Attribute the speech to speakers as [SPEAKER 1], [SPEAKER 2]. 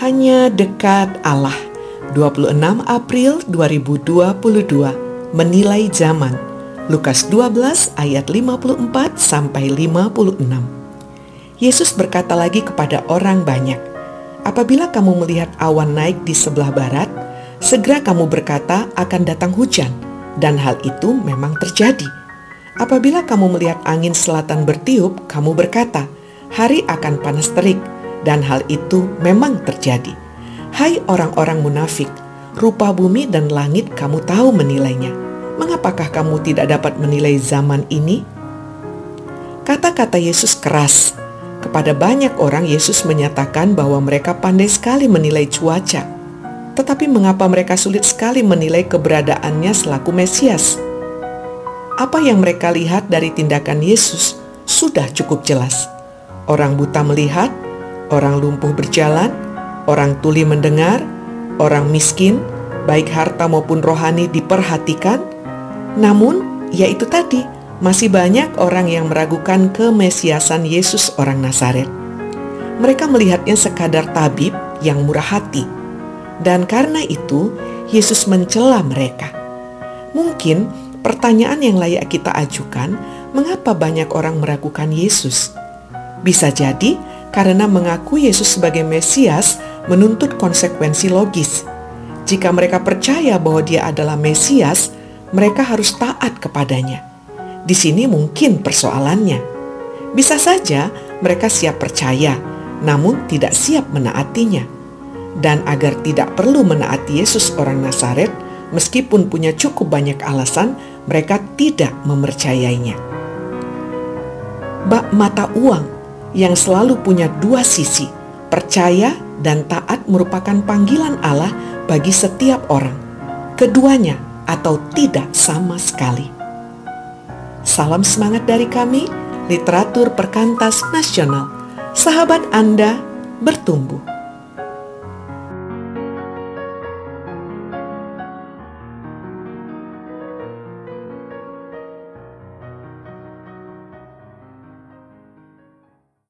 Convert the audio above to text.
[SPEAKER 1] Hanya dekat Allah. 26 April 2022 menilai zaman. Lukas 12 ayat 54 sampai 56. Yesus berkata lagi kepada orang banyak, "Apabila kamu melihat awan naik di sebelah barat, segera kamu berkata akan datang hujan." Dan hal itu memang terjadi. Apabila kamu melihat angin selatan bertiup, kamu berkata, "Hari akan panas terik." Dan hal itu memang terjadi. Hai orang-orang munafik, rupa bumi dan langit kamu tahu menilainya. Mengapakah kamu tidak dapat menilai zaman ini? Kata-kata Yesus keras. Kepada banyak orang Yesus menyatakan bahwa mereka pandai sekali menilai cuaca. Tetapi mengapa mereka sulit sekali menilai keberadaannya selaku Mesias? Apa yang mereka lihat dari tindakan Yesus sudah cukup jelas. Orang buta melihat, orang lumpuh berjalan, orang tuli mendengar, orang miskin, baik harta maupun rohani diperhatikan. Namun, ya itu tadi, masih banyak orang yang meragukan kemesiasan Yesus orang Nazaret. Mereka melihatnya sekadar tabib yang murah hati. Dan karena itu, Yesus mencela mereka. Mungkin pertanyaan yang layak kita ajukan, mengapa banyak orang meragukan Yesus? Bisa jadi karena mengaku Yesus sebagai Mesias menuntut konsekuensi logis. Jika mereka percaya bahwa Dia adalah Mesias, mereka harus taat kepadanya. Di sini mungkin persoalannya. Bisa saja mereka siap percaya, namun tidak siap menaatinya. Dan agar tidak perlu menaati Yesus orang Nazaret, meskipun punya cukup banyak alasan, mereka tidak mempercayainya. Bak mata uang yang selalu punya dua sisi. Percaya dan taat merupakan panggilan Allah bagi setiap orang. Keduanya atau tidak sama sekali. Salam semangat dari kami, Literatur Perkantas Nasional. Sahabat Anda bertumbuh.